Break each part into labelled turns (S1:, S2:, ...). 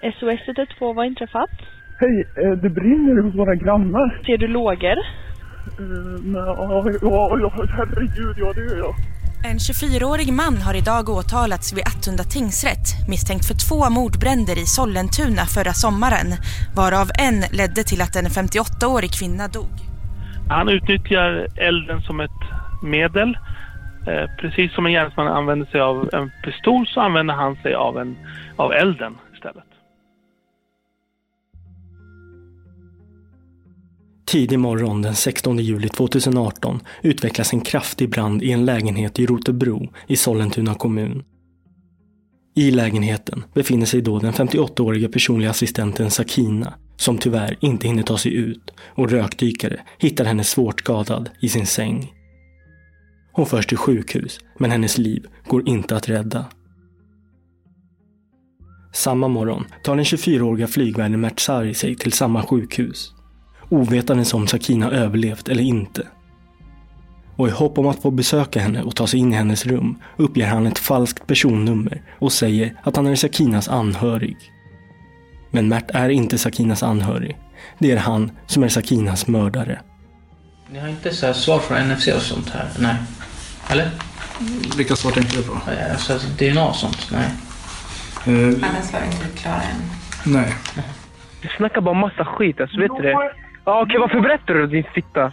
S1: SOS 112, vad har inträffat?
S2: Hej, eh, det brinner hos våra grannar.
S1: Ser du lågor?
S2: Eh, Ja, ja, ja, herregud, ja det gör jag.
S3: En 24-årig man har idag åtalats vid Attunda tingsrätt misstänkt för två mordbränder i Sollentuna förra sommaren varav en ledde till att en 58-årig kvinna dog.
S4: Han utnyttjar elden som ett medel. Eh, precis som en gärningsman använder sig av en pistol så använder han sig av, en, av elden istället.
S5: Tidig morgon den 16 juli 2018 utvecklas en kraftig brand i en lägenhet i Rotebro i Sollentuna kommun. I lägenheten befinner sig då den 58-åriga personliga assistenten Sakina som tyvärr inte hinner ta sig ut och rökdykare hittar henne svårt skadad i sin säng. Hon förs till sjukhus men hennes liv går inte att rädda. Samma morgon tar den 24-åriga flygvärden Mert Sari sig till samma sjukhus ovetandes om Sakina överlevt eller inte. Och i hopp om att få besöka henne och ta sig in i hennes rum uppger han ett falskt personnummer och säger att han är Sakinas anhörig. Men Mert är inte Sakinas anhörig. Det är han som är Sakinas mördare.
S6: Ni har inte så här svar från NFC och sånt här? Nej. Eller?
S7: Vilka svar tänker du på?
S6: Alltså DNA och sånt? Nej.
S8: Alla svar är inte klara än.
S7: Nej.
S4: Du snackar bara massa skit, alltså, vet du det? Ja, okej, varför berättar du din fitta?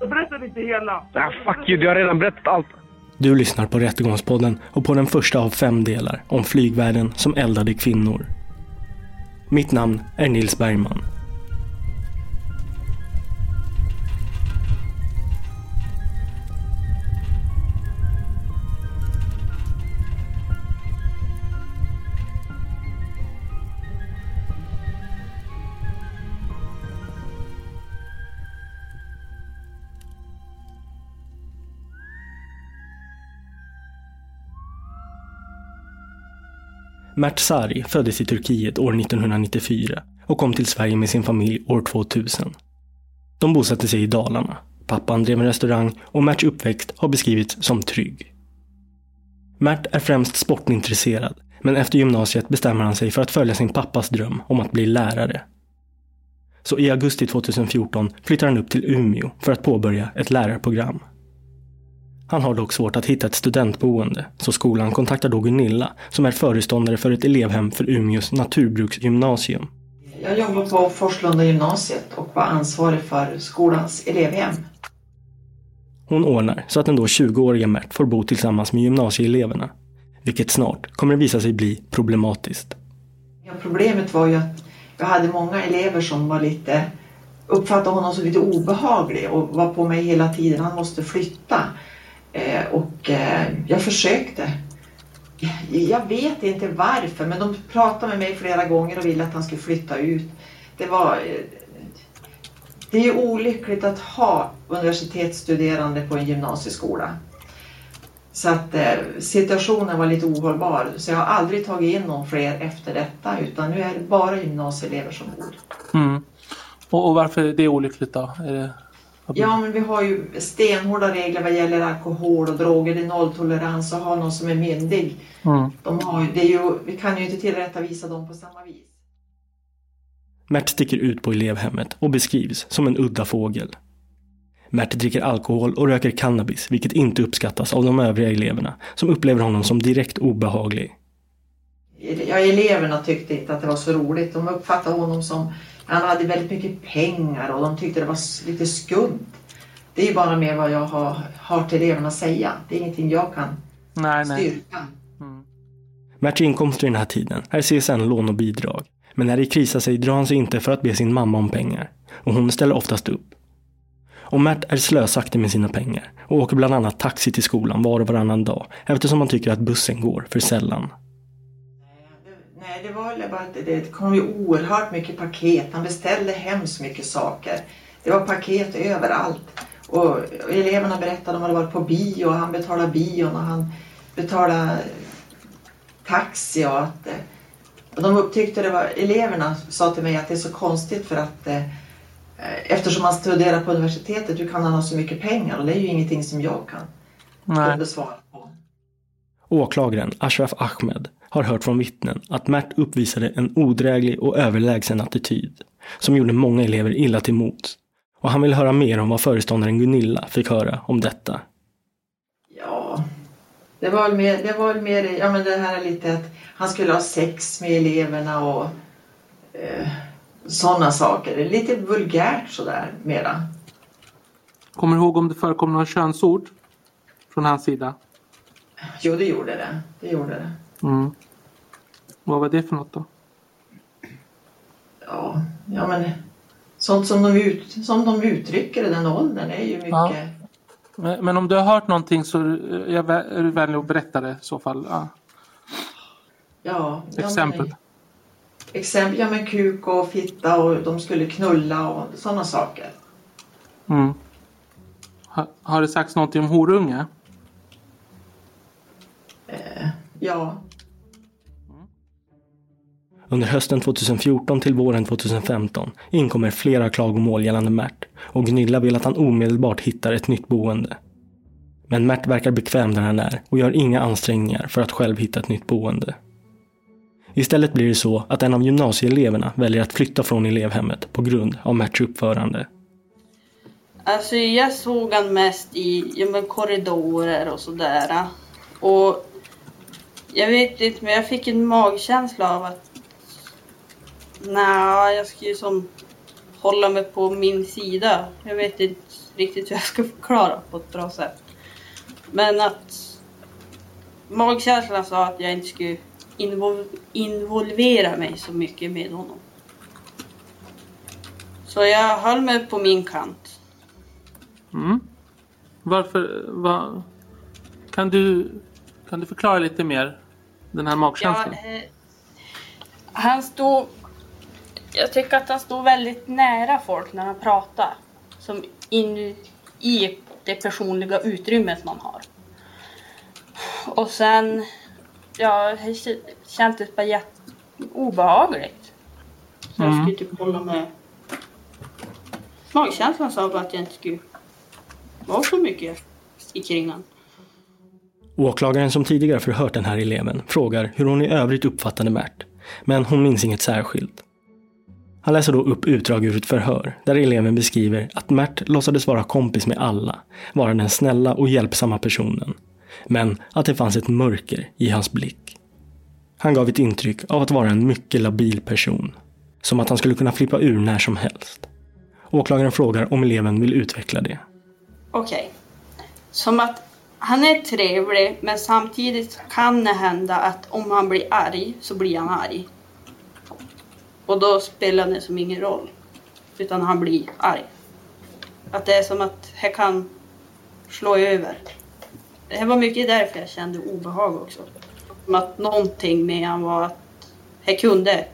S2: Jag berättar inte hela.
S4: Ah, fuck you, du har redan berättat allt.
S5: Du lyssnar på Rättegångspodden och på den första av fem delar om flygvärden som eldade kvinnor. Mitt namn är Nils Bergman. Mert Sari föddes i Turkiet år 1994 och kom till Sverige med sin familj år 2000. De bosatte sig i Dalarna. Pappan drev en restaurang och Merts uppväxt har beskrivits som trygg. Mert är främst sportintresserad, men efter gymnasiet bestämmer han sig för att följa sin pappas dröm om att bli lärare. Så i augusti 2014 flyttar han upp till Umeå för att påbörja ett lärarprogram. Han har dock svårt att hitta ett studentboende, så skolan kontaktar då Gunilla som är föreståndare för ett elevhem för Umeås naturbruksgymnasium.
S8: Jag jobbar på Forslunda gymnasiet och var ansvarig för skolans elevhem.
S5: Hon ordnar så att den då 20-åriga Mert får bo tillsammans med gymnasieeleverna. Vilket snart kommer att visa sig bli problematiskt.
S8: Ja, problemet var ju att jag hade många elever som var lite uppfattade honom som lite obehaglig och var på mig hela tiden. Han måste flytta. Eh, och eh, jag försökte. Jag vet inte varför men de pratade med mig flera gånger och ville att han skulle flytta ut. Det var... Eh, det är ju olyckligt att ha universitetsstuderande på en gymnasieskola. Så att eh, situationen var lite ohållbar. Så jag har aldrig tagit in någon fler efter detta utan nu är det bara gymnasieelever som bor.
S4: Mm. Och, och varför är det olyckligt då? Är det...
S8: Ja, men vi har ju stenhårda regler vad gäller alkohol och droger. Det är nolltolerans och ha någon som är myndig.
S4: Mm.
S8: De har, ju- det är ju, vi kan ju inte tillrättavisa dem på samma vis.
S5: Mert sticker ut på elevhemmet och beskrivs som en udda fågel. Mert dricker alkohol och röker cannabis, vilket inte uppskattas av de övriga eleverna, som upplever honom som direkt obehaglig.
S8: Ja, eleverna tyckte inte att det var så roligt. De uppfattade honom som han hade väldigt mycket pengar och de tyckte det var lite skumt. Det är ju bara med vad jag har hört eleverna säga. Det är ingenting jag kan
S4: Nej, nej.
S8: styrka.
S5: Merts inkomster i den här tiden är CSN-lån och bidrag. Men när det krisar sig drar han sig inte för att be sin mamma om pengar. Och hon ställer oftast upp. Och Mert är slösaktig med sina pengar och åker bland annat taxi till skolan var och varannan dag eftersom han tycker att bussen går för sällan.
S8: Nej, det var väl bara att det- kom ju oerhört mycket paket. Han beställde hemskt mycket saker. Det var paket överallt. Och eleverna berättade om att de hade varit på bio och han betalade bion och han betalade taxi och att... Och de upptyckte det var... Eleverna sa till mig att det är så konstigt för att eh, eftersom han studerar på universitetet, hur kan han ha så mycket pengar? Och det är ju ingenting som jag kan
S4: Nej.
S8: kunde svara på.
S5: Åklagaren Ashraf Ahmed har hört från vittnen att Mert uppvisade en odräglig och överlägsen attityd som gjorde många elever illa till mots. Och han vill höra mer om vad föreståndaren Gunilla fick höra om detta.
S8: Ja, det var väl mer, det var mer ja men det här är lite att han skulle ha sex med eleverna och eh, sådana saker. Lite vulgärt sådär mera.
S4: Kommer du ihåg om det förekom några könsord från hans sida?
S8: Jo, det gjorde det. Det gjorde det.
S4: Mm. Vad var det för något då?
S8: Ja, ja men sånt som de, ut, som de uttrycker i den åldern är ju mycket...
S4: Ja. Men, men om du har hört någonting så är jag är du vänlig att berätta det i så fall. Ja.
S8: Ja, ja,
S4: Exempel.
S8: Men, exempel, ja men kuk och fitta och de skulle knulla och sådana saker.
S4: Mm. Ha, har det sagts någonting om horunge?
S8: Eh, ja,
S5: Under hösten 2014 till våren 2015 inkommer flera klagomål gällande Mert och Gunilla vill att han omedelbart hittar ett nytt boende. Men Mert verkar bekväm där han är och gör inga ansträngningar för att själv hitta ett nytt boende. Istället blir det så att en av gymnasieeleverna väljer att flytta från elevhemmet på grund av Merts uppförande.
S9: Alltså jag såg han mest i ja, men korridorer och sådär. Och jag vet inte, men jag fick en magkänsla av att nej, jag ska ju som hålla mig på min sida. Jag vet inte riktigt hur jag ska förklara på ett bra sätt. Men att magkänslan sa att jag inte skulle invol- involvera mig så mycket med honom. Så jag höll mig på min kant.
S4: Mm. Varför? Va? Kan, du, kan du förklara lite mer den här magkänslan?
S9: Ja, eh, han stod... Jag tycker att han stod väldigt nära folk när han pratar. Som in i det personliga utrymmet man har. Och sen... Ja, det kändes bara jätte obehagligt. Så jag
S4: Mm.
S9: skulle typ hålla med. Magkänslan sa bara att jag inte skulle vara så mycket i kring han.
S5: Åklagaren som tidigare förhört den här eleven frågar hur hon i övrigt uppfattade Mert, men hon minns inget särskilt. Han läser då upp utdrag ur ett förhör där eleven beskriver att Mert låtsades vara kompis med alla, vara den snälla och hjälpsamma personen. Men att det fanns ett mörker i hans blick. Han gav ett intryck av att vara en mycket labil person. Som att han skulle kunna flippa ur när som helst. Åklagaren frågar om eleven vill utveckla det.
S9: Okej. Som att han är trevlig men samtidigt kan det hända att om han blir arg så blir han arg. Och då spelar det som ingen roll. Utan han blir arg. Att det är som att det kan slå över. Det var mycket därför jag kände obehag också. Som att någonting med han var att det kunde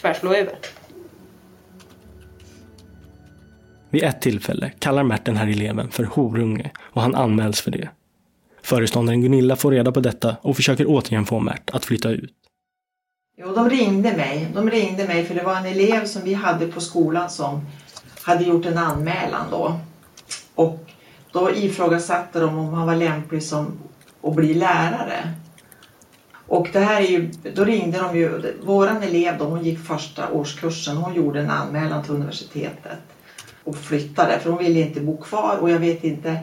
S9: tvärslå över. Vid
S5: ett tillfälle kallar Mert den här eleven för horunge och han anmäls för det. Föreståndaren Gunilla får reda på detta och försöker återigen få Mert att flytta ut.
S8: Jo, de ringde mig. De ringde mig för det var en elev som vi hade på skolan som hade gjort en anmälan då. Och då ifrågasatte de om han var lämplig som att bli lärare. Och det här är ju, då ringde de ju, våran elev då, hon gick första årskursen, hon gjorde en anmälan till universitetet och flyttade för hon ville inte bo kvar och jag vet inte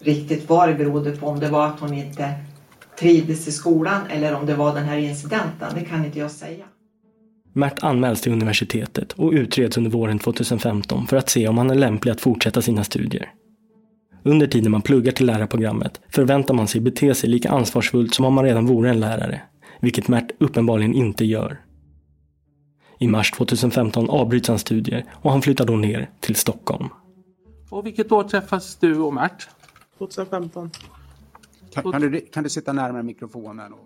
S8: riktigt vad det berodde på, om det var att hon inte trivdes i skolan eller om det var den här incidenten, det kan inte jag säga.
S5: Mert anmäls till universitetet och utreds under våren 2015 för att se om han är lämplig att fortsätta sina studier. Under tiden man pluggar till lärarprogrammet förväntar man sig bete sig lika ansvarsfullt som om man redan vore en lärare, vilket Mert uppenbarligen inte gör. I mars 2015 avbryts hans studier och han flyttar då ner till Stockholm.
S10: Och vilket år träffas du och Mert?
S11: 2015.
S12: Kan, kan, du, kan du sitta närmare mikrofonen? Och...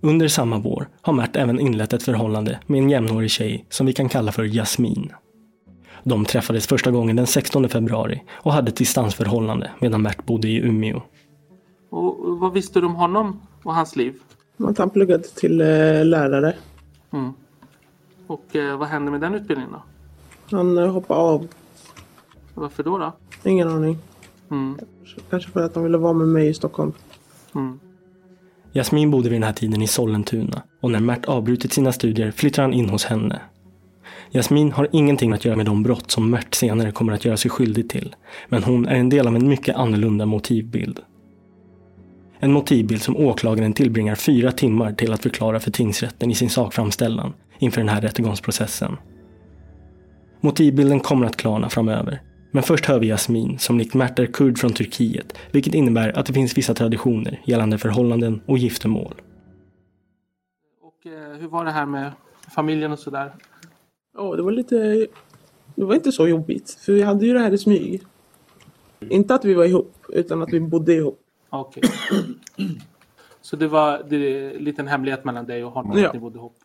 S5: Under samma vår har Mert även inlett ett förhållande med en jämnårig tjej som vi kan kalla för Jasmin. De träffades första gången den 16 februari och hade ett distansförhållande medan Mert bodde i Umeå.
S10: Och vad visste du om honom och hans liv?
S11: Att han pluggade till eh, lärare.
S10: Mm. Och eh, vad hände med den utbildningen då?
S11: Han eh, hoppade av.
S10: Varför då? då?
S11: Ingen aning.
S10: Mm.
S11: Kanske för att han ville vara med mig i Stockholm.
S10: Mm.
S5: Jasmin bodde vid den här tiden i Sollentuna och när Mert avbrutit sina studier flyttar han in hos henne. Jasmin har ingenting att göra med de brott som Mert senare kommer att göra sig skyldig till. Men hon är en del av en mycket annorlunda motivbild. En motivbild som åklagaren tillbringar fyra timmar till att förklara för tingsrätten i sin sakframställan inför den här rättegångsprocessen. Motivbilden kommer att klarna framöver. Men först hör vi Jasmin, som likt Mert är kurd från Turkiet, vilket innebär att det finns vissa traditioner gällande förhållanden och giftermål.
S10: Och eh, hur var det här med familjen och sådär?
S11: Ja, det var lite... Det var inte så jobbigt. För vi hade ju det här i smyg. Inte att vi var ihop, utan att vi bodde ihop.
S10: Okej. Så det var det är en liten hemlighet mellan dig och honom
S11: Ja.
S10: att ni bodde ihop?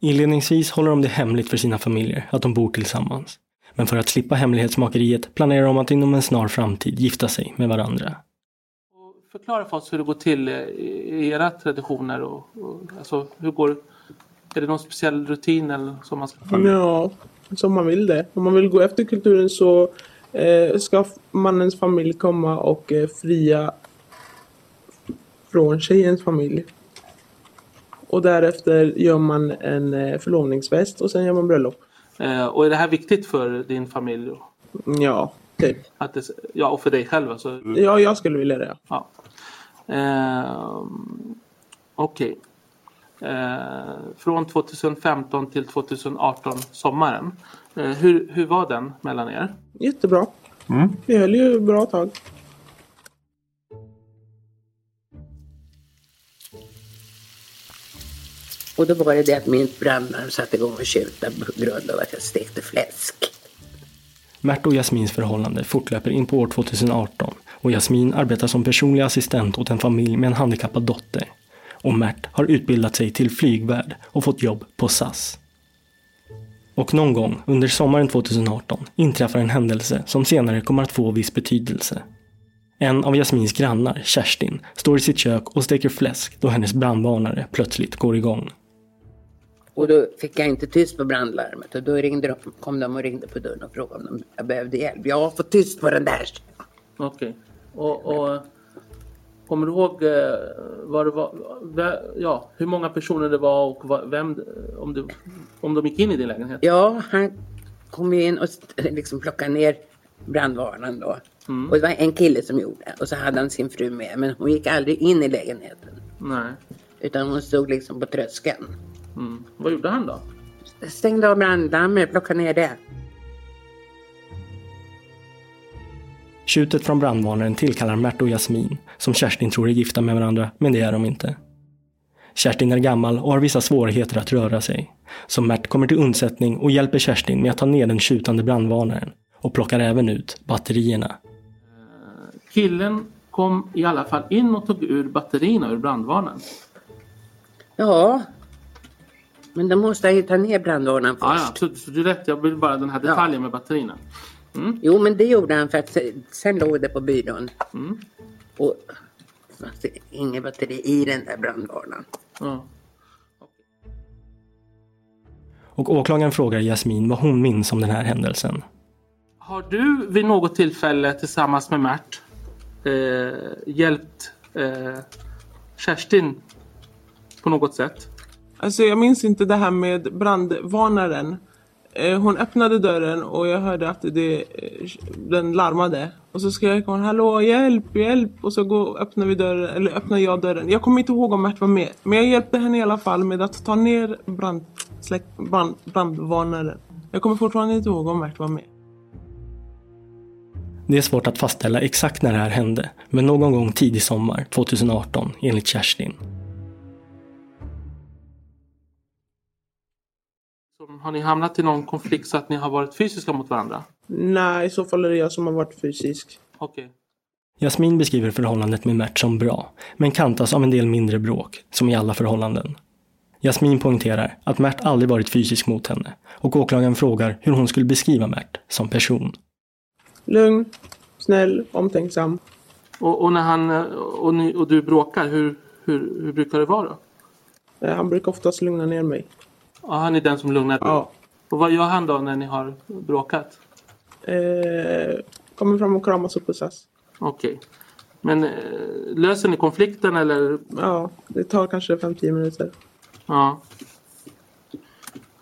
S5: Inledningsvis håller de det hemligt för sina familjer att de bor tillsammans. Men för att slippa hemlighetsmakeriet planerar de att inom en snar framtid gifta sig med varandra.
S10: Förklara för oss hur det går till i era traditioner och, och alltså hur går Är det någon speciell rutin eller som man ska följa?
S11: Ja, som man vill det. Om man vill gå efter kulturen så eh, ska mannens familj komma och eh, fria från tjejens familj. Och därefter gör man en eh, förlovningsfest och sen gör man bröllop.
S10: Eh, och är det här viktigt för din familj?
S11: Ja, typ.
S10: Att det, ja, och för dig själv alltså?
S11: Ja, jag skulle vilja det.
S10: Ja. Eh, Okej. Eh, från 2015 till 2018 sommaren. Eh, hur, hur var den mellan er?
S11: Jättebra. Vi höll ju bra tag.
S13: Och då var det det att min brandman satte igång och tjuta på grund av att jag stekte fläsk.
S5: Märta och Jasmins förhållande fortlöper in på år 2018 och Jasmin arbetar som personlig assistent åt en familj med en handikappad dotter. Och Mert har utbildat sig till flygvärd och fått jobb på SAS. Och någon gång under sommaren 2018 inträffar en händelse som senare kommer att få viss betydelse. En av Jasmins grannar, Kerstin, står i sitt kök och steker fläsk då hennes brandvarnare plötsligt går igång.
S13: Och då fick jag inte tyst på brandlarmet och då ringde de, kom de och ringde på dörren och frågade om jag behövde hjälp. Jag har fått tyst på den där.
S10: Okej. Och, och kommer du ihåg eh, vad det var, ja, hur många personer det var och vem, om, du, om de gick in i din lägenhet?
S13: Ja, han kom in och liksom plockade ner brandvarnaren då.
S10: Mm.
S13: Och det var en kille som gjorde det. Och så hade han sin fru med. Men hon gick aldrig in i lägenheten.
S10: Nej.
S13: Utan hon stod liksom på tröskeln.
S10: Mm. Vad gjorde han då?
S13: Stängde av brandlarmet, plockade ner det.
S5: Tjutet från brandvarnaren tillkallar Mert och Jasmin, som Kerstin tror är gifta med varandra, men det är de inte. Kerstin är gammal och har vissa svårigheter att röra sig. Så Mert kommer till undsättning och hjälper Kerstin med att ta ner den tjutande brandvarnaren och plockar även ut batterierna.
S10: Killen kom i alla fall in och tog ur batterierna ur brandvarnaren.
S13: Ja. Men då måste jag ju ta ner brandvarnaren först.
S10: Ja, ja, så, så du är rätt. Jag vill bara den här detaljen med batterierna.
S13: Jo, men det gjorde han för att se- sen låg det på byrån.
S10: Mm.
S13: Och fanns det inget batteri i den där brandvarnaren.
S10: Ja.
S5: Och åklagaren frågar Jasmin vad hon minns om den här händelsen.
S10: Har du vid något tillfälle tillsammans med Mert eh, hjälpt eh, Kerstin på något sätt?
S11: Alltså jag minns inte det här med brandvarnaren. Eh, hon öppnade dörren och jag hörde att det, eh, den larmade. Och så skrek hon hallå hjälp, hjälp. Och så går, öppnar vi dörren, eller öppnar jag dörren. Jag kommer inte ihåg om Mert var med. Men jag hjälpte henne i alla fall med att ta ner brand, släck, brand, brandvarnaren. Jag kommer fortfarande inte ihåg om Mert var med.
S5: Det är svårt att fastställa exakt när det här hände, men någon gång tidig sommar 2018 enligt Kerstin.
S10: Har ni hamnat i någon konflikt så att ni har varit fysiska mot varandra?
S11: Nej, i så fall är det jag som har varit fysisk.
S10: Okej.
S5: Jasmin beskriver förhållandet med Mert som bra, men kantas av en del mindre bråk, som i alla förhållanden. Jasmin poängterar att Mert aldrig varit fysisk mot henne och åklagaren frågar hur hon skulle beskriva Mert som person.
S11: Lugn, snäll, omtänksam.
S10: Och, och när han och, ni, och du bråkar, hur, hur, hur brukar det vara då?
S11: Eh, Han brukar oftast lugna ner mig.
S10: Ja, han är den som lugnar?
S11: Ja.
S10: Och vad gör han då när ni har bråkat?
S11: Eh, kommer fram och kramas och pussas.
S10: Okej. Men eh, löser ni konflikten eller?
S11: Ja, det tar kanske 5-10 minuter.
S10: Ja.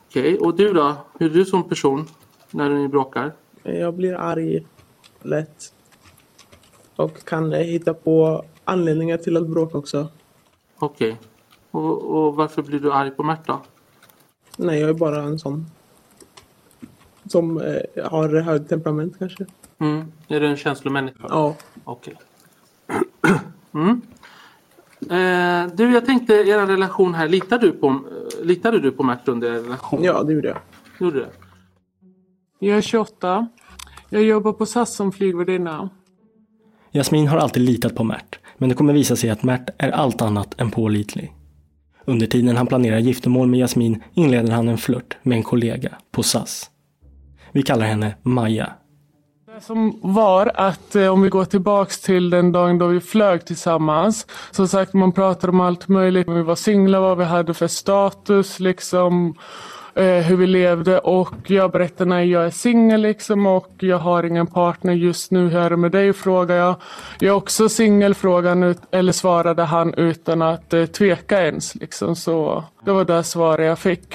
S10: Okej, och du då? Hur är du som person när ni bråkar?
S11: Jag blir arg lätt. Och kan hitta på anledningar till att bråka också.
S10: Okej. Och, och varför blir du arg på Mert då?
S11: Nej, jag är bara en sån. Som eh, har hög temperament kanske.
S10: Mm. Är du en känslomänniska?
S11: Ja.
S10: Okej. Mm. Eh, du, jag tänkte er relation här. Litar du på, eh, litade du på Mert under er relation?
S11: Ja, det gjorde jag.
S10: Gjorde du?
S11: Jag är 28. Jag jobbar på SAS som flygvärdinna.
S5: Jasmin har alltid litat på Mert, men det kommer visa sig att Mert är allt annat än pålitlig. Under tiden han planerar giftermål med Jasmin inleder han en flört med en kollega på SAS. Vi kallar henne Maja.
S14: Det som var att eh, om vi går tillbaks till den dagen då vi flög tillsammans. Som sagt man pratade om allt möjligt. Om Vi var singlar, vad vi hade för status liksom. Eh, hur vi levde och jag berättade nej jag är singel liksom och jag har ingen partner just nu. Hur är det med dig? frågade jag. Jag är också singel frågan ut, eller svarade han utan att eh, tveka ens liksom. Så det var det svaret jag fick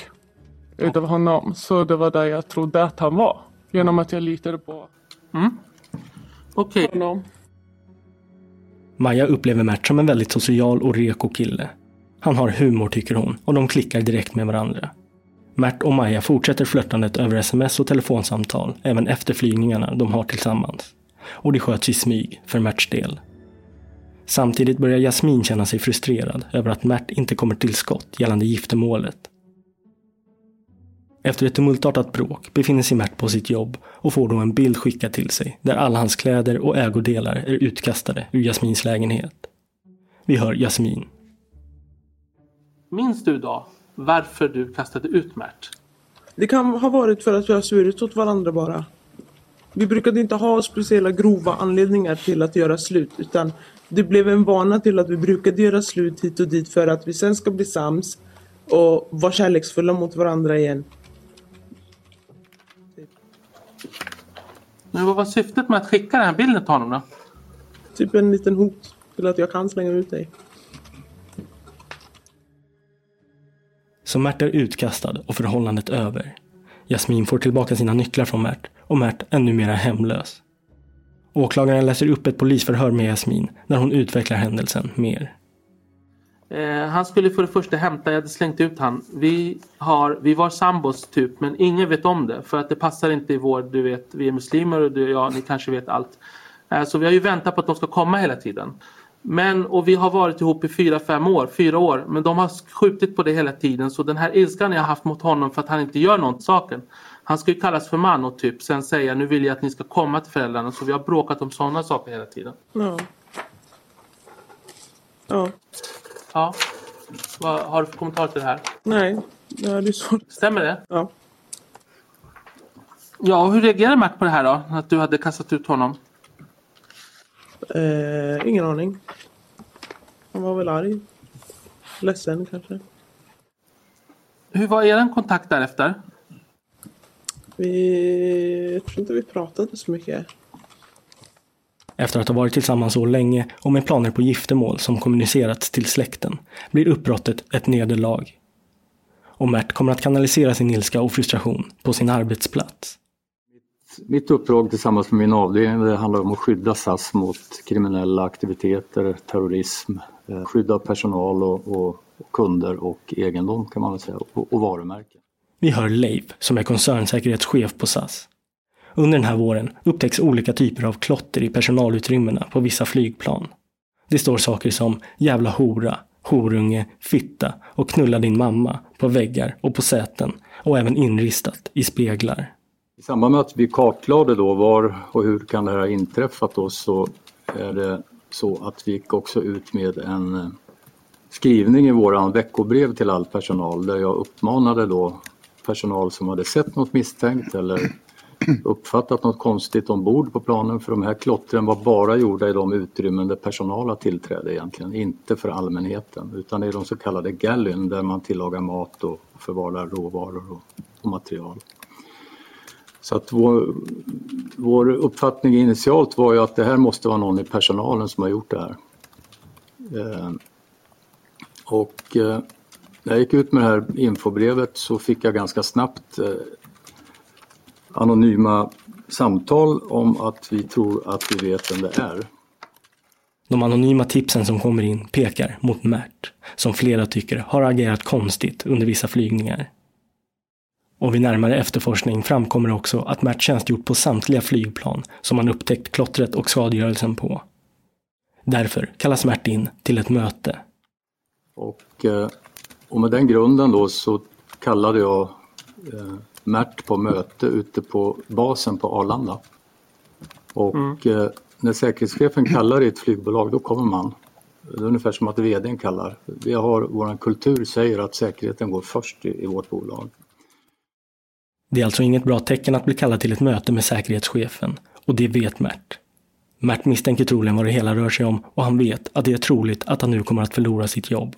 S14: utav honom. Så det var där jag trodde att han var. Genom att jag litade på
S10: Mm. Okej.
S14: honom.
S5: Maja upplever Mert som en väldigt social och reko kille. Han har humor tycker hon och de klickar direkt med varandra. Mert och Maja fortsätter flörtandet över sms och telefonsamtal även efter flygningarna de har tillsammans. Och det sköts i smyg för Merts del. Samtidigt börjar Jasmin känna sig frustrerad över att Mert inte kommer till skott gällande giftermålet. Efter ett tumultartat bråk befinner sig Mert på sitt jobb och får då en bild skickad till sig där alla hans kläder och ägodelar är utkastade ur Jasmins lägenhet. Vi hör Jasmin.
S10: Minns du då varför du kastade ut Mert?
S11: Det kan ha varit för att vi har svurit åt varandra bara. Vi brukade inte ha speciella grova anledningar till att göra slut utan det blev en vana till att vi brukade göra slut hit och dit för att vi sen ska bli sams och vara kärleksfulla mot varandra igen.
S10: Men vad var syftet med att skicka den här bilden till honom då?
S11: Typ en liten hot till att jag kan slänga ut dig.
S5: Så Mert är utkastad och förhållandet över. Jasmin får tillbaka sina nycklar från Mert och Mert är numera hemlös. Åklagaren läser upp ett polisförhör med Jasmin när hon utvecklar händelsen mer.
S10: Eh, han skulle för det första hämta, jag hade slängt ut han. Vi, har, vi var sambos typ men ingen vet om det för att det passar inte i vår, du vet, vi är muslimer och du, ja, ni kanske vet allt. Eh, så vi har ju väntat på att de ska komma hela tiden. Men, och vi har varit ihop i fyra, fem år, fyra år, men de har skjutit på det hela tiden så den här ilskan jag har haft mot honom för att han inte gör något saken. Han ska ju kallas för man och typ sen säga nu vill jag att ni ska komma till föräldrarna så vi har bråkat om sådana saker hela tiden.
S11: Ja. Ja.
S10: Ja. Vad har du för kommentar till det här?
S11: Nej, det är så.
S10: Stämmer det?
S11: Ja.
S10: Ja, hur reagerade Mert på det här då? Att du hade kastat ut honom?
S11: Eh, ingen aning. Han var väl arg. Ledsen kanske.
S10: Hur var er kontakt därefter?
S11: Vi... Jag tror inte vi pratade så mycket.
S5: Efter att ha varit tillsammans så länge och med planer på giftermål som kommunicerats till släkten blir uppbrottet ett nederlag. Och Mert kommer att kanalisera sin ilska och frustration på sin arbetsplats.
S15: Mitt uppdrag tillsammans med min avdelning det handlar om att skydda SAS mot kriminella aktiviteter, terrorism, eh, skydda personal och, och kunder och egendom kan man väl säga och, och varumärken.
S5: Vi hör Leif som är koncernsäkerhetschef på SAS. Under den här våren upptäcks olika typer av klotter i personalutrymmena på vissa flygplan. Det står saker som jävla hora, horunge, fitta och knulla din mamma på väggar och på säten och även inristat i speglar.
S15: I samband med att vi kartlade då var och hur kan det här ha inträffat då så är det så att vi gick också ut med en eh, skrivning i våran veckobrev till all personal där jag uppmanade då personal som hade sett något misstänkt eller uppfattat något konstigt ombord på planen för de här klottren var bara gjorda i de utrymmen där personal har tillträde egentligen, inte för allmänheten utan i de så kallade gallyn där man tillagar mat och förvarar råvaror och, och material. Så att vår, vår uppfattning initialt var ju att det här måste vara någon i personalen som har gjort det här. Eh, och eh, när jag gick ut med det här infobrevet så fick jag ganska snabbt eh, anonyma samtal om att vi tror att vi vet vem det är.
S5: De anonyma tipsen som kommer in pekar mot Mert, som flera tycker har agerat konstigt under vissa flygningar. Och vid närmare efterforskning framkommer också att Mert tjänstgjort på samtliga flygplan som man upptäckt klottret och skadegörelsen på. Därför kallas Mert in till ett möte.
S15: Och, eh, och med den grunden då så kallade jag eh, Mert på möte ute på basen på Arlanda. Och mm. eh, när säkerhetschefen kallar i ett flygbolag då kommer man. Det är ungefär som att vdn kallar. Vi har, vår kultur säger att säkerheten går först i, i vårt bolag.
S5: Det är alltså inget bra tecken att bli kallad till ett möte med säkerhetschefen och det vet Mert. Mert misstänker troligen vad det hela rör sig om och han vet att det är troligt att han nu kommer att förlora sitt jobb.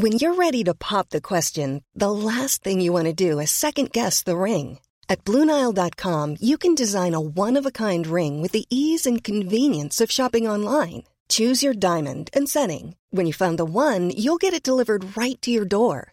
S16: When you're ready to pop the question, the last thing you want to do is second guess the ring. At BlueNile.com you can design a one-of-a-kind ring with the ease and convenience of shopping online. Choose your diamond and setting. When you find the one, you'll get it delivered right to your door.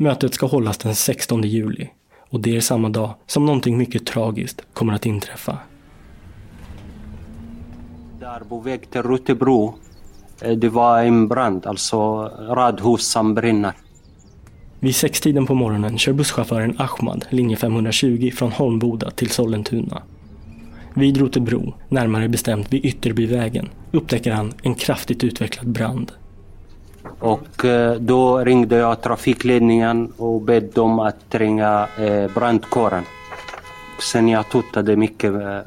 S5: Mötet ska hållas den 16 juli och det är samma dag som någonting mycket tragiskt kommer att inträffa.
S17: Där på väg till Rotebro
S18: Eh, Det var en brand, alltså radhus som brinner.
S5: Vid sextiden på morgonen kör busschauffören Ahmad linje 520 från Holmboda till Sollentuna. Vid Rotebro, närmare bestämt vid Ytterbyvägen, upptäcker han en kraftigt utvecklad brand.
S18: Och eh, då ringde jag trafikledningen och bad dem att ringa eh, brandkåren. Sen jag tuttade mycket eh,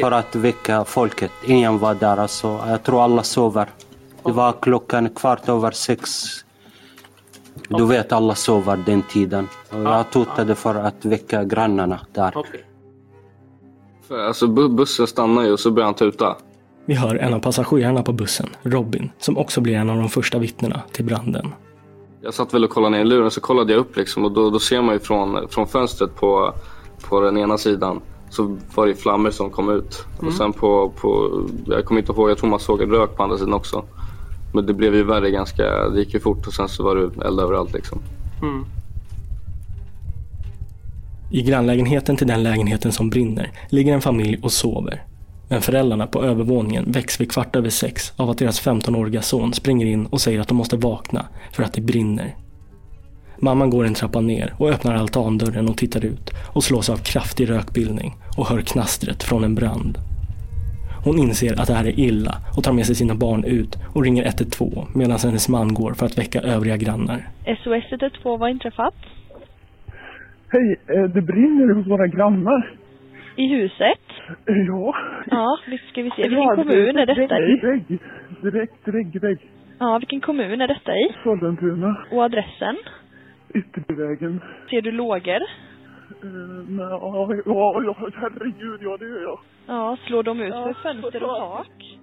S18: för att väcka folket. Ingen var där alltså. Jag tror alla sover. Det var klockan kvart över sex. Du vet alla sover den tiden. Och jag tuttade för att väcka grannarna där.
S19: Alltså bu- bussen stannar ju och så börjar han tuta.
S5: Vi hör en av passagerarna på bussen, Robin, som också blir en av de första vittnena till branden.
S19: Jag satt väl och kollade ner i luren så kollade jag upp liksom och då, då ser man ju från, från fönstret på, på den ena sidan så var det flammor som kom ut.
S10: Mm.
S19: Och sen på, på, jag kommer inte ihåg, jag tror man såg rök på andra sidan också. Men det blev ju värre ganska, det gick ju fort och sen så var det eld överallt liksom.
S10: Mm.
S5: I grannlägenheten till den lägenheten som brinner ligger en familj och sover. Men föräldrarna på övervåningen väcks vid kvart över sex av att deras 15-åriga son springer in och säger att de måste vakna för att det brinner. Mamman går en trappa ner och öppnar altandörren och tittar ut och slås av kraftig rökbildning och hör knastret från en brand. Hon inser att det här är illa och tar med sig sina barn ut och ringer 112 medan hennes man går för att väcka övriga grannar.
S20: SOS 112, vad har inträffat?
S2: Hej, eh, det brinner hos våra grannar.
S20: I huset?
S2: Ja.
S20: Ja, visst ska vi se. Vilken kommun är detta i?
S2: Vägg, direkt vägg, vägg.
S20: Ja, vilken kommun är detta i?
S2: Sollentuna.
S20: Och adressen?
S2: Ytterbyvägen.
S20: Ser du lågor?
S2: Uh, ja, ja, ja, herregud, ja det gör jag.
S20: Ja, slår de ut för fönster och tak?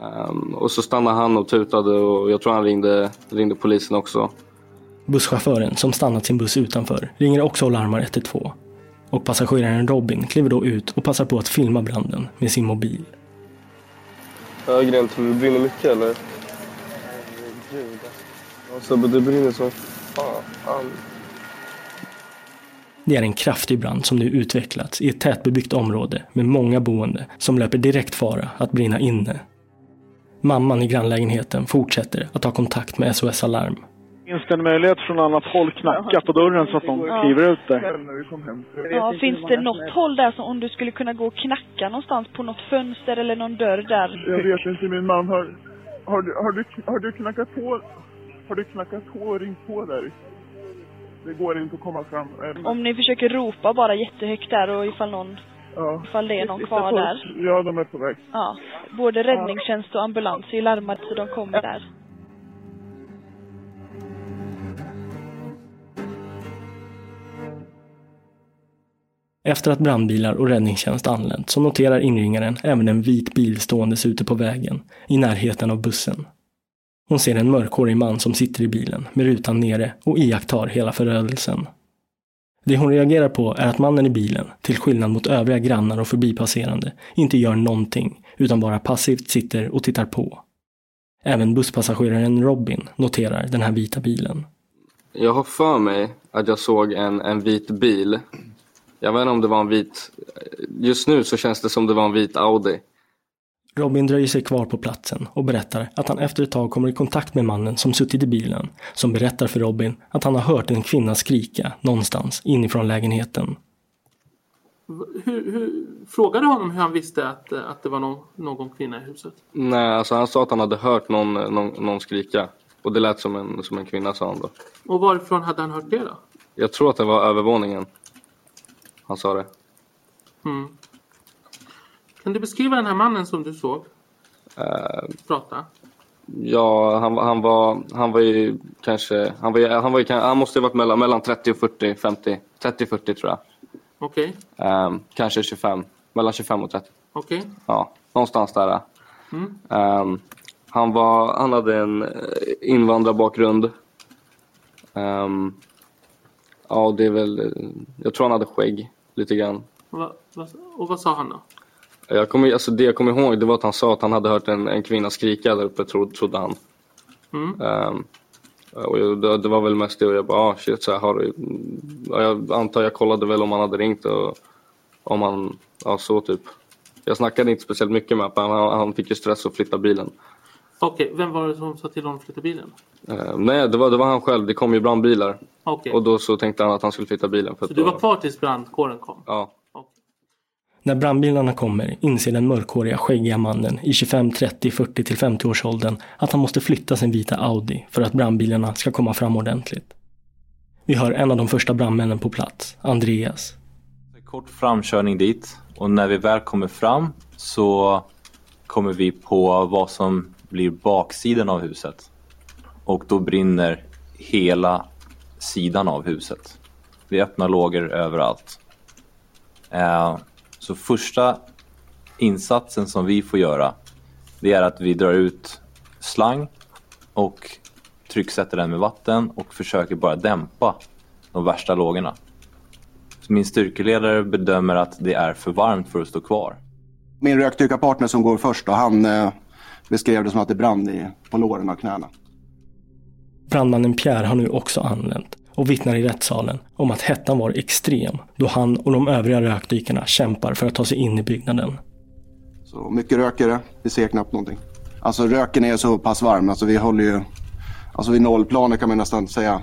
S19: Ehm, och så stannade han och tutade och jag tror han ringde, ringde polisen också.
S5: Busschauffören som stannat sin buss utanför ringer också och larmar 112. Och passageraren Robin kliver då ut och passar på att filma branden med sin mobil.
S19: Ögren, tror du det brinner mycket eller? Alltså det brinner som fan.
S5: Det är en kraftig brand som nu utvecklats i ett tätbebyggt område med många boende som löper direkt fara att brinna inne. Mamman i grannlägenheten fortsätter att ta kontakt med SOS Alarm.
S2: Finns det en möjlighet från annat håll knacka på dörren så att de
S20: Ja.
S2: kliver ut där?
S20: Ja, finns det något håll där som om du skulle kunna gå och knacka någonstans på något fönster eller någon dörr där?
S2: Jag vet inte, min man har... Har du, har du, har du knackat på? Har du knackat på och ringt på där? Det går inte att komma fram.
S20: Om ni försöker ropa bara jättehögt där och ifall någon,
S2: Ja.
S20: ifall det är någon kvar där.
S2: Ja, de är på väg.
S20: Ja, både räddningstjänst och ambulans är larmade så de kommer där.
S5: Efter att brandbilar och räddningstjänst anlänt så noterar inringaren även en vit bil ståendes ute på vägen, i närheten av bussen. Hon ser en mörkhårig man som sitter i bilen med rutan nere och iakttar hela förödelsen. Det hon reagerar på är att mannen i bilen, till skillnad mot övriga grannar och förbipasserande, inte gör någonting utan bara passivt sitter och tittar på. Även busspassageraren Robin noterar den här vita bilen.
S19: Jag har för mig att jag såg en, en vit bil. Jag vet inte om det var en vit... Just nu så känns det som det var en vit Audi.
S5: Robin dröjer sig kvar på platsen och berättar att han efter ett tag kommer i kontakt med mannen som suttit i bilen, som berättar för Robin att han har hört en kvinna skrika någonstans inifrån lägenheten.
S10: Hur, hur, frågade honom hur han visste att, att det var någon, någon kvinna i huset?
S19: Nej, alltså han sa att han hade hört någon, någon, någon skrika. Och det lät som en, som en kvinna sa han då.
S10: Och varifrån hade han hört det då?
S19: Jag tror att det var övervåningen. Han sa det.
S10: Mm. Kan du beskriva den här mannen som du såg
S19: Eh,
S10: prata?
S19: ja, han, var- han var, han var ju kanske, han var, ju- han var ju, han måste ju varit mellan, mellan 30 och 40, 50, 30-40 tror jag.
S10: Okej,
S19: Ehm, kanske 25, mellan 25 och 30.
S10: okej.
S19: Ja, någonstans där.
S10: Mm.
S19: Ehm, han, var, han hade en eh, invandrarbakgrund. Ehm, ja, det är väl... eh, Jag tror han hade skägg lite grann.
S10: Va, va, och vad sa han då?
S19: Jag kommer, alltså det jag kommer ihåg det var att han sa att han hade hört en, en kvinna skrika där uppe, tro, trodde han.
S10: Mm.
S19: Ehm, och jag, det, det var väl mest det och jag bara, ah, shit, så här har du... Ja, Jag antar jag kollade väl om han hade ringt och om han, ja så typ. Jag snackade inte speciellt mycket med honom. Han, han fick ju stress att flytta bilen.
S10: Okej, vem var det som sa till honom att flytta bilen?
S19: Eh, nej, det var, det var han själv. Det kom ju brandbilar.
S10: Okej.
S19: Och då så tänkte han att han skulle flytta bilen. För
S10: Så
S19: att
S10: du
S19: då-
S10: var kvar tills brandkåren kom?
S19: Ja.
S5: När brandbilarna kommer inser den mörkhåriga skäggiga mannen i 25, 30, 40 till 50 års åldern att han måste flytta sin vita Audi för att brandbilarna ska komma fram ordentligt. Vi hör en av de första brandmännen på plats, Andreas.
S21: Kort framkörning dit och när vi väl kommer fram så kommer vi på vad som blir baksidan av huset. Och då brinner hela sidan av huset. Vi öppnar lågor överallt. Eh, Så första insatsen som vi får göra det är att vi drar ut slang och trycksätter den med vatten och försöker bara dämpa de värsta lågorna. Så min styrkeledare bedömer att det är för varmt för att stå kvar.
S22: Min rökdykarpartner som går först då, han eh, beskrev det som att det brann i, på låren och knäna.
S5: Brandmannen Pierre har nu också anlänt och vittnar i rättssalen om att hettan var extrem då han och de övriga rökdykarna kämpar för att ta sig in i byggnaden.
S22: Så mycket rök är det, vi ser knappt någonting. Alltså röken är så pass varm, alltså vi håller ju, alltså vid nollplanet kan man nästan säga,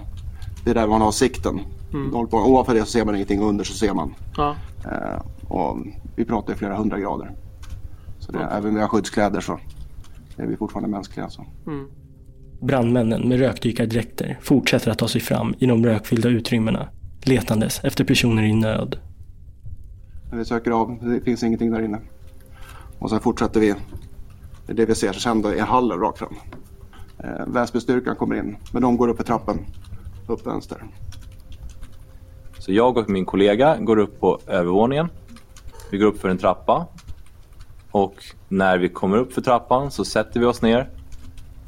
S22: det är där man har sikten.
S10: Mm.
S22: Nollplan, ovanför det så ser man ingenting, under så ser man.
S10: Ja.
S22: Eh, och vi pratar ju flera hundra grader. Så det, även om vi har skyddskläder så är vi fortfarande mänskliga. alltså. Så.
S10: Mm.
S5: Brandmännen med rökdykardräkter fortsätter att ta sig fram i de rökfyllda utrymmena, letandes efter personer i nöd.
S22: Vi söker av, det finns ingenting där inne. Och sen fortsätter vi, det är det vi ser, så sen då är hallen rakt fram. Eh, Väsbystyrkan kommer in, men de går upp för trappen, upp vänster.
S21: Så jag och min kollega går upp på övervåningen. Vi går upp för en trappa. Och när vi kommer upp för trappan så sätter vi oss ner.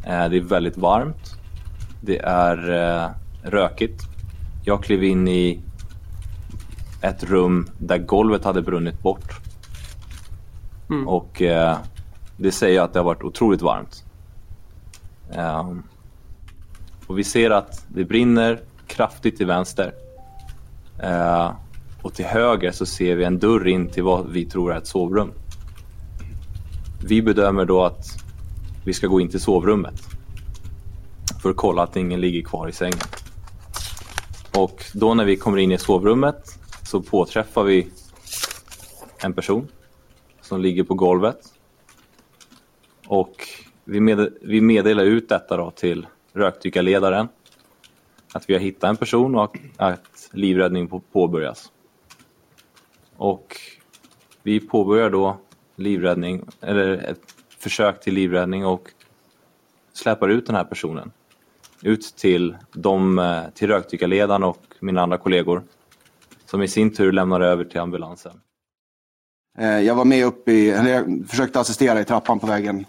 S21: Eh, Det är väldigt varmt. Det är eh, rökigt. Jag klev in i ett rum där golvet hade brunnit bort.
S10: Mm.
S21: Och eh, det säger att det har varit otroligt varmt. Ehm, och vi ser att det brinner kraftigt till vänster. Eh, och till höger så ser vi en dörr in till vad vi tror är ett sovrum. Vi bedömer då att vi ska gå in till sovrummet. För att kolla att ingen ligger kvar i sängen. Och då när vi kommer in i sovrummet så påträffar vi en person som ligger på golvet. Och vi, med, vi meddelar ut detta då till rökdykarledaren. Att vi har hittat en person och att livräddning påbörjas. Och vi påbörjar då livräddning, eller ett försök till livräddning och släpar ut den här personen. Ut till, de, eh, till rökdykarledaren och mina andra kollegor. Som i sin tur lämnar över till ambulansen.
S22: Eh, Jag var med upp i, eller jag försökte assistera i trappan på vägen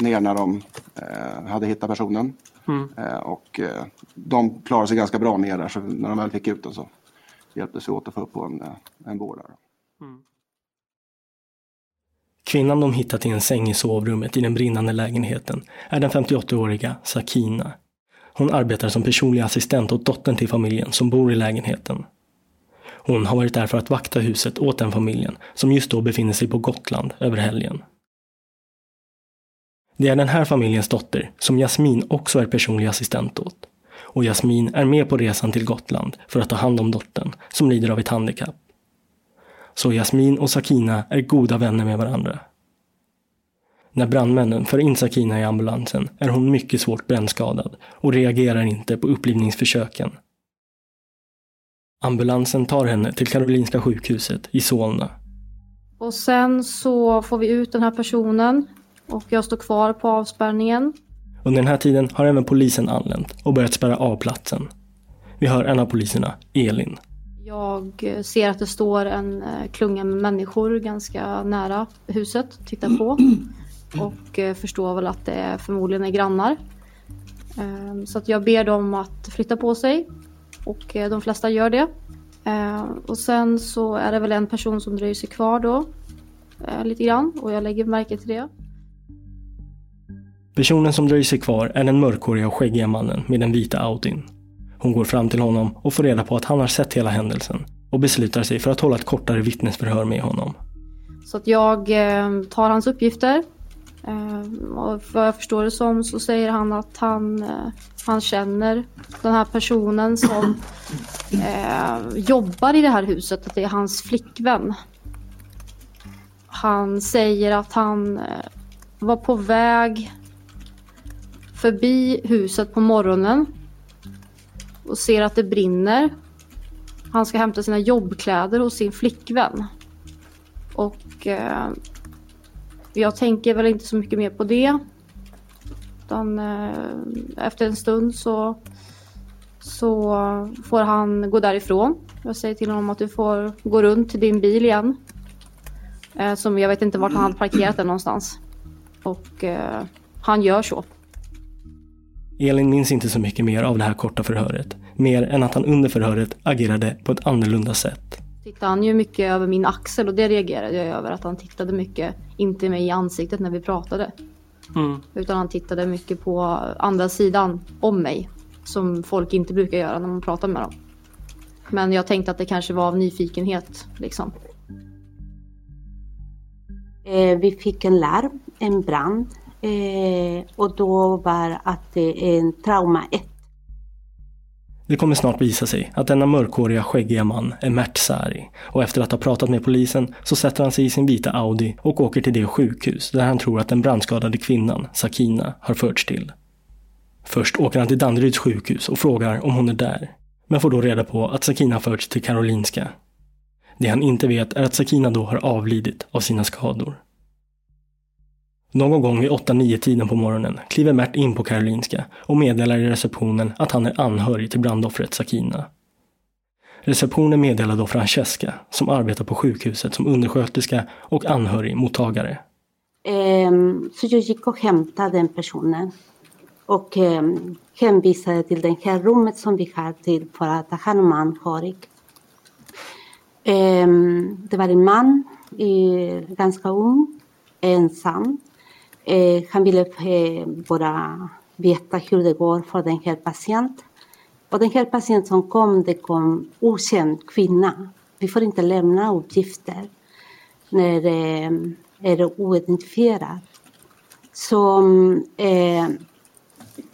S22: ner när de eh, hade hittat personen.
S10: Mm.
S22: Eh, och eh, de klarade sig ganska bra ner där, så när de väl fick ut den så hjälptes vi åt att få upp på en, en där.
S5: Kvinnan de hittat i en säng i sovrummet i den brinnande lägenheten är den 58-åriga Sakina. Hon arbetar som personlig assistent åt dottern till familjen som bor i lägenheten. Hon har varit där för att vakta huset åt den familjen som just då befinner sig på Gotland över helgen. Det är den här familjens dotter som Jasmin också är personlig assistent åt. Och Jasmin är med på resan till Gotland för att ta hand om dottern som lider av ett handikapp. Så Jasmin och Sakina är goda vänner med varandra. När brandmännen för in Sakina i ambulansen är hon mycket svårt brännskadad och reagerar inte på upplivningsförsöken. Ambulansen tar henne till Karolinska sjukhuset i Solna.
S17: Och sen så får vi ut den här personen och jag står kvar på avspärrningen.
S5: Under den här tiden har även polisen anlänt och börjat spärra av platsen. Vi hör en av poliserna, Elin.
S17: Jag ser att det står en eh, klunga med människor ganska nära huset, tittar på. Och eh, förstår väl att det förmodligen är grannar. Ehm, Så att jag ber dem att flytta på sig. Och eh, de flesta gör det. Ehm, Och sen så är det väl en person som dröjer sig kvar då. Lite grann och jag lägger märke till det.
S5: Personen som dröjer sig kvar är den mörkhåriga och skäggiga mannen med den vita Audin. Hon går fram till honom och får reda på att han har sett hela händelsen och beslutar sig för att hålla ett kortare vittnesförhör med honom.
S17: Så att jag eh, tar hans uppgifter. Eh, och vad jag förstår det som så säger han att han, eh, han känner den här personen som eh, jobbar i det här huset, att det är hans flickvän. Han säger att han eh, var på väg förbi huset på morgonen och ser att det brinner. Han ska hämta sina jobbkläder hos sin flickvän. Och eh, jag tänker väl inte så mycket mer på det. Utan eh, efter en stund så, så får han gå därifrån. Jag säger till honom att du får gå runt till din bil igen. Eh, som jag vet inte vart han hade parkerat den någonstans. Och eh, han gör så.
S5: Elin minns inte så mycket mer av det här korta förhöret. Mer än att han under förhöret agerade på ett annorlunda sätt.
S17: Tittade han ju mycket över min axel och det reagerade jag över. Att han tittade mycket, inte mig i ansiktet när vi pratade.
S10: Mm.
S17: Utan han tittade mycket på andra sidan om mig. Som folk inte brukar göra när man pratar med dem. Men jag tänkte att det kanske var av nyfikenhet liksom.
S23: Eh, vi fick en larm, en brand. Eh, och då var att det är en trauma 1.
S5: Det kommer snart visa sig att denna mörkhåriga skäggiga man är Mert Sari och efter att ha pratat med polisen så sätter han sig i sin vita Audi och åker till det sjukhus där han tror att den brandskadade kvinnan, Sakina, har förts till. Först åker han till Danderyds sjukhus och frågar om hon är där, men får då reda på att Sakina förts till Karolinska. Det han inte vet är att Sakina då har avlidit av sina skador. Någon gång vid 8-9 tiden på morgonen kliver Mert in på Karolinska och meddelar i receptionen att han är anhörig till brandoffret Sakina. Receptionen meddelar då Francesca, som arbetar på sjukhuset som undersköterska och anhörigmottagare.
S23: Ehm, så jag gick och hämtade den personen och ehm, hänvisade till det här rummet som vi har till för att ta hand om anhörig. Ehm, det var en man, eh, ganska ung, ensam. Eh, han ville eh, bara veta hur det går för den här patienten. Och den här patienten som kom, det kom okänd kvinna. Vi får inte lämna uppgifter när eh, det är oidentifierat. Så eh,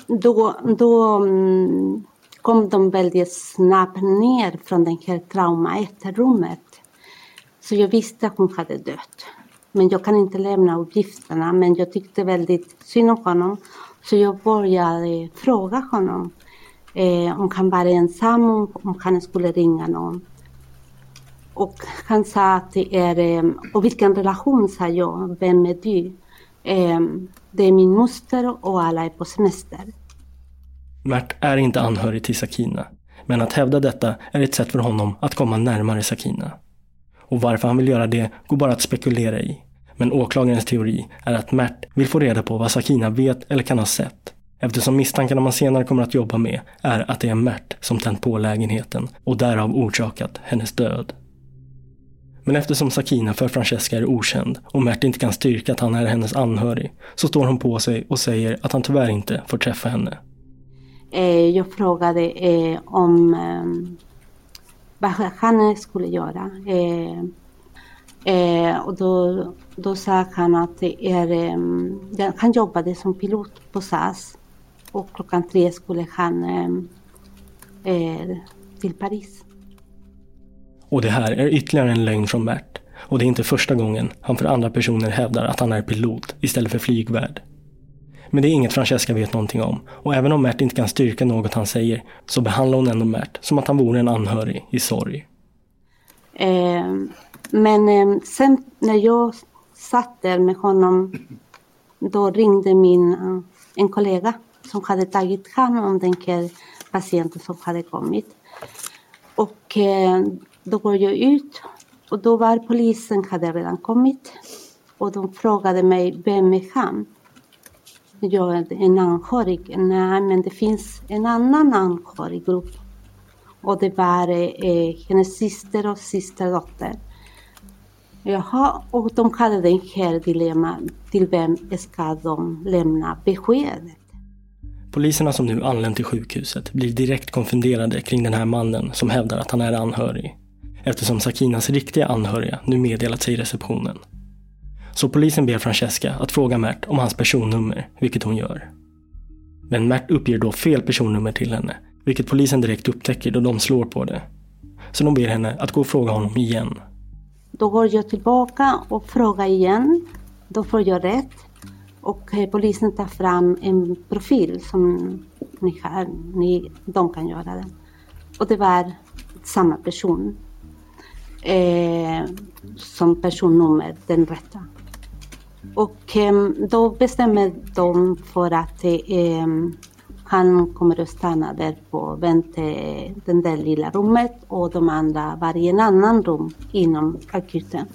S23: då, då mm, kom de väldigt snabbt ner från det här trauma-efter-rummet. Så jag visste att hon hade dött. Men jag kan inte lämna uppgifterna. Men jag tyckte väldigt synd om honom. Så jag började fråga honom eh, om han var ensam, om, han skulle ringa någon. Och han sa att det är, eh, och vilken relation sa jag, vem är du? Eh, det är min moster och alla är på semester.
S5: Mert är inte anhörig till Sakina. Men att hävda detta är ett sätt för honom att komma närmare Sakina. Och varför han vill göra det går bara att spekulera i. Men åklagarens teori är att Mert vill få reda på vad Sakina vet eller kan ha sett. Eftersom misstankarna man senare kommer att jobba med är att det är Mert som tänt på lägenheten och därav orsakat hennes död. Men eftersom Sakina för Francesca är okänd och Mert inte kan styrka att han är hennes anhörig så står hon på sig och säger att han tyvärr inte får träffa henne.
S23: Eh, jag frågade eh, om ehm, vad han skulle göra. Eh, eh, och då, då sa han att det är, eh, han jobbade som pilot på SAS och klockan tre skulle han ehm, eh, till Paris.
S5: Och det här är ytterligare en lögn från Bert. Och det är inte första gången han för andra personer hävdar att han är pilot istället för flygvärd. Men det är inget Francesca vet någonting om. Och även om Mert inte kan styrka något han säger så behandlar hon ändå Mert som att han vore en anhörig i sorg.
S23: Eh, men eh, sen när jag satt där med honom då ringde min, eh, en kollega som hade tagit hand om den här patienten som hade kommit. Och eh, då går jag ut och då var polisen hade redan kommit. Och de frågade mig, vem är han? Jag är en anhörig. Nej, men det finns en annan anhöriggrupp. Och det var eh, hennes syster och systerdotter. Jaha, och de hade det här dilemma. Till vem ska de lämna beskedet?
S5: Poliserna som nu anlänt till sjukhuset blir direkt konfunderade kring den här mannen som hävdar att han är anhörig. Eftersom Sakinas riktiga anhöriga nu meddelat sig i receptionen. Så polisen ber Francesca att fråga Mert om hans personnummer, vilket hon gör. Men Mert uppger då fel personnummer till henne, vilket polisen direkt upptäcker då de slår på det. Så de ber henne att gå och fråga honom igen.
S23: Då går jag tillbaka och frågar igen. Då får jag rätt. Och eh, polisen tar fram en profil som ni, har, ni, de kan göra den. Och det var samma person. Eh, som personnummer, den rätta. Och ehm, då bestämmer de för att eh, han kommer att stanna där på vänte, eh, den där lilla rummet och de andra var i en annan rum inom akuten.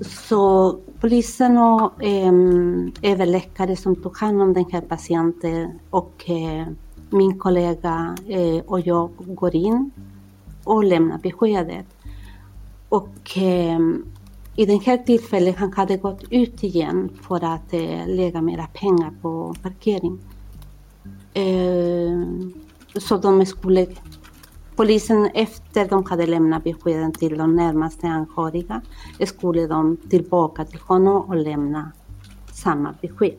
S23: Så polisen och eh, överläkare som tog hand om den här patienten och eh, min kollega eh, och jag går in och lämnar beskedet. Och eh, i det här tillfället han hade gått ut igen för att eh, lägga mera pengar på parkering. Eh, så de skulle, polisen efter de hade lämnat beskeden till de närmaste anhöriga skulle de tillbaka till honom och lämna samma besked.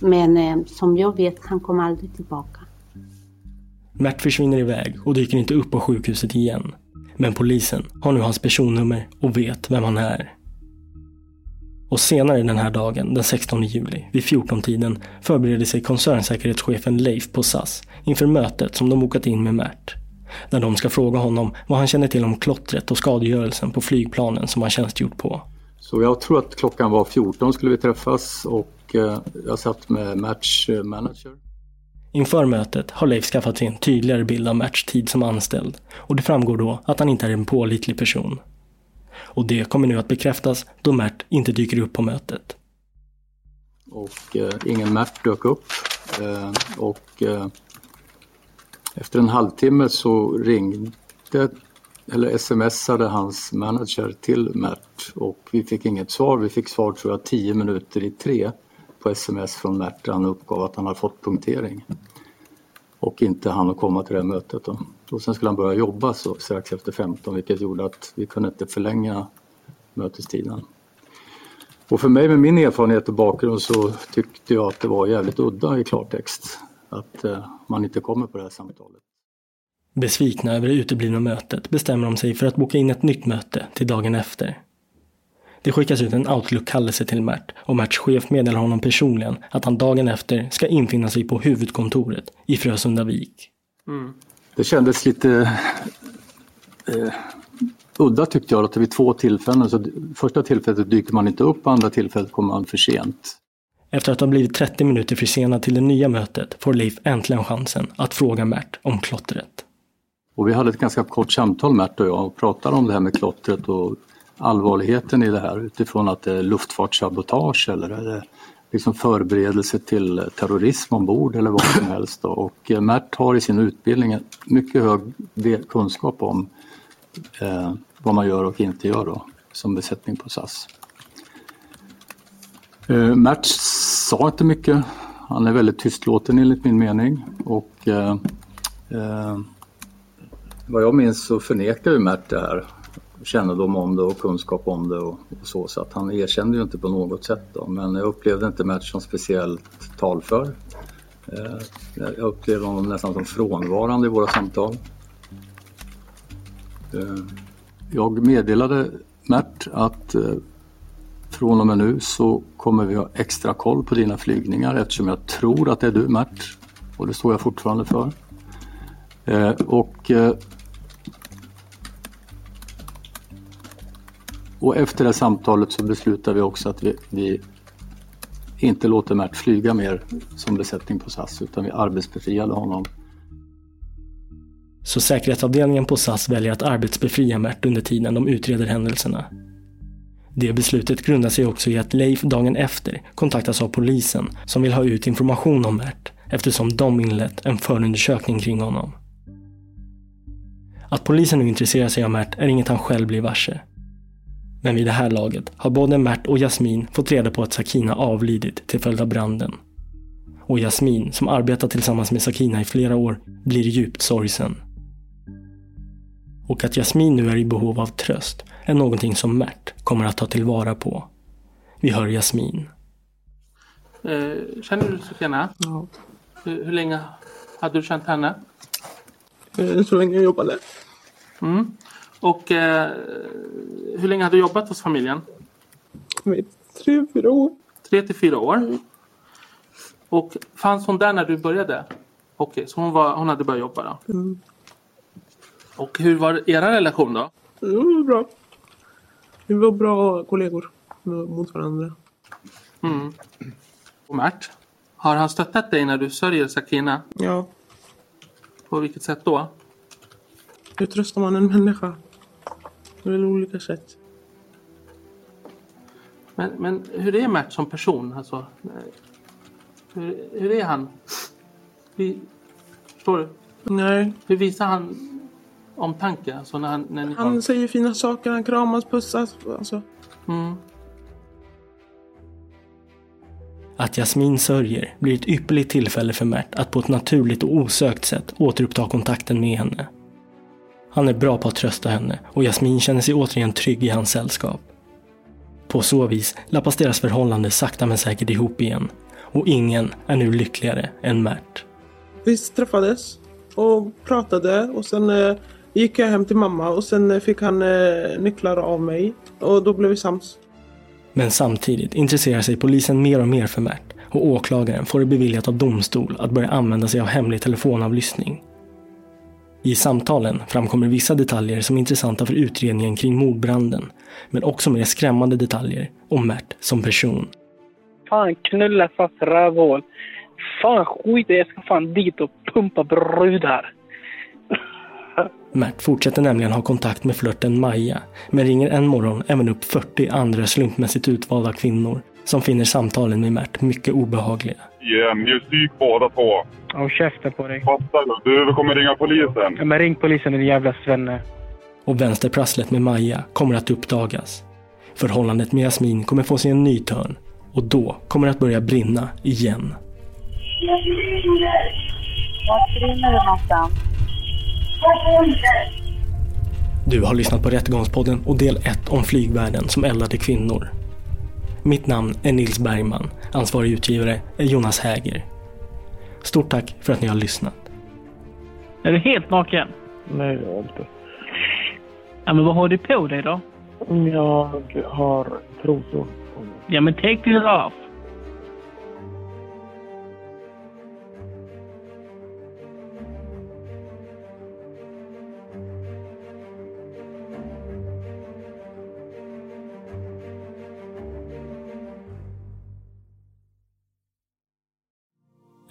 S23: Men eh, som jag vet, han kom aldrig tillbaka.
S5: Mert försvinner iväg och dyker inte upp på sjukhuset igen. Men polisen har nu hans personnummer och vet vem han är. Och senare den här dagen, den 16 juli, vid 14-tiden, förbereder sig koncernsäkerhetschefen Leif på SAS inför mötet som de bokat in med Mert. Där de ska fråga honom vad han känner till om klottret och skadegörelsen på flygplanen som han tjänstgjort på.
S15: Så jag tror att klockan var 14 skulle vi träffas och eh, jag satt med Merts manager.
S5: Inför mötet har Leif skaffat sig en tydligare bild av Merts tid som anställd och det framgår då att han inte är en pålitlig person. Och det kommer nu att bekräftas då Mert inte dyker upp på mötet.
S15: Och eh, ingen Mert dök upp. Eh, och eh, efter en halvtimme så ringde eller smsade hans manager till Mert och vi fick inget svar. Vi fick svar tror jag tio minuter i tre på sms från Mert där han uppgav att han hade fått punktering och inte hann att komma till det här mötet. Då. Och sen skulle han börja jobba så, strax efter 15 vilket gjorde att vi kunde inte förlänga mötestiden. Och för mig med min erfarenhet och bakgrund så tyckte jag att det var jävligt udda i klartext att eh, man inte kommer på det här samtalet.
S5: Besvikna över det uteblivna mötet bestämmer de sig för att boka in ett nytt möte till dagen efter. Det skickas ut en Outlook-kallelse till Mert och Merts chef meddelar honom personligen att han dagen efter ska infinna sig på huvudkontoret i Frösundavik.
S15: Mm. Det kändes lite eh, udda tyckte jag att det vid två tillfällen. Så första tillfället dyker man inte upp, andra tillfället kommer man för sent.
S5: Efter att ha blivit 30 minuter försenad till det nya mötet får Leif äntligen chansen att fråga Mert om klottret.
S15: Och vi hade ett ganska kort samtal Mert och jag och pratade om det här med klottret och allvarligheten i det här utifrån att det är luftfartssabotage eller är det liksom förberedelse till terrorism ombord eller vad som helst. Då. Och eh, Mert har i sin utbildning mycket hög kunskap om eh, vad man gör och inte gör då, som besättning på SAS. Eh, Mert sa inte mycket. Han är väldigt tystlåten enligt min mening. Och, eh, eh, vad jag minns så förnekar ju Mert det här kännedom om det och kunskap om det och, och så. Så att han erkände ju inte på något sätt då. Men jag upplevde inte Mert som speciellt talför. Eh, jag upplevde honom nästan som frånvarande i våra samtal. Eh, jag meddelade Mert att eh, från och med nu så kommer vi ha extra koll på dina flygningar eftersom jag tror att det är du Mert. Och det står jag fortfarande för. Eh, och eh, Och efter det samtalet så beslutar vi också att vi, vi inte låter Mert flyga mer som besättning på SAS utan vi arbetsbefriade honom.
S5: Så säkerhetsavdelningen på SAS väljer att arbetsbefria Mert under tiden de utreder händelserna. Det beslutet grundar sig också i att Leif dagen efter kontaktas av polisen som vill ha ut information om Mert eftersom de inlett en förundersökning kring honom. Att polisen nu intresserar sig av Mert är inget han själv blir varse. Men vid det här laget har både Mert och Jasmin fått reda på att Sakina avlidit till följd av branden. Och Jasmin, som arbetat tillsammans med Sakina i flera år, blir djupt sorgsen. och att Jasmin nu är i behov av tröst är någonting som Mert kommer att ta tillvara på. Vi hör Jasmin.
S10: Eh, känner du Sofia?
S11: Ja.
S10: Hur, hur länge hade du känt henne?
S11: Eh, Så länge jag jobbade.
S10: Mm. Och eh, hur länge hade du jobbat hos familjen?
S11: Tre, fyra år.
S10: Tre till fyra år. Och fanns hon där när du började? Okej, så hon, var, hon hade börjat jobba då?
S11: Mm.
S10: Och hur var era relation då?
S11: Det var bra. Vi var bra kollegor mot varandra.
S10: Mm. Och Mert, har han stöttat dig när du sörjer Sakina?
S11: Ja.
S10: På vilket sätt då?
S11: Hur tröstar man en människa? På olika sätt.
S10: Men, men hur är Mert som person? Alltså, hur, hur är han? Hur, förstår du?
S11: Nej.
S10: Hur visar han omtanke? Alltså när, han- när ni har...
S11: Han säger fina saker, han kramas, pussas. Alltså.
S10: Mm.
S5: Att Jasmin sörjer blir ett ypperligt tillfälle för Mert att på ett naturligt och osökt sätt återuppta kontakten med henne. Han är bra på att trösta henne och Jasmin känner sig återigen trygg i hans sällskap. På så vis lappas deras förhållande sakta men säkert ihop igen och ingen är nu lyckligare än Mert.
S11: Vi träffades och pratade och sen eh, gick jag hem till mamma och sen eh, fick han eh, nycklar av mig och då blev vi sams.
S5: Men samtidigt intresserar sig polisen mer och mer för Mert och åklagaren får det beviljat av domstol att börja använda sig av hemlig telefonavlyssning. I samtalen framkommer vissa detaljer som är intressanta för utredningen kring mordbranden, men också mer skrämmande detaljer om Mert som person.
S24: Fan knulla fast rövhål. Fan skit jag ska fan dit och pumpa brudar.
S5: Mert fortsätter nämligen ha kontakt med flörten Maja, men ringer en morgon även upp 40 andra slumpmässigt utvalda kvinnor som finner samtalen med Mert mycket obehagliga.
S2: Igen, ni är psyk båda två.
S24: Håll käften på dig.
S2: Fattar du? Du kommer ringa polisen.
S24: Ja, men ring polisen din jävla svenne.
S5: Och vänsterprasslet med Maja kommer att uppdagas. Förhållandet med Jasmin kommer få sig en ny törn och då kommer det att börja brinna igen.
S25: Vart brinner det någonstans?
S5: Du har lyssnat på Rättegångspodden och del 1 om flygvärden som eldade kvinnor. Mitt namn är Nils Bergman. Ansvarig utgivare är Jonas Häger. Stort tack för att ni har lyssnat.
S24: Är du helt naken?
S2: Nej, jag är inte.
S24: Ja, men vad har du på dig då?
S2: Jag har trosor.
S24: Ja, men take it off.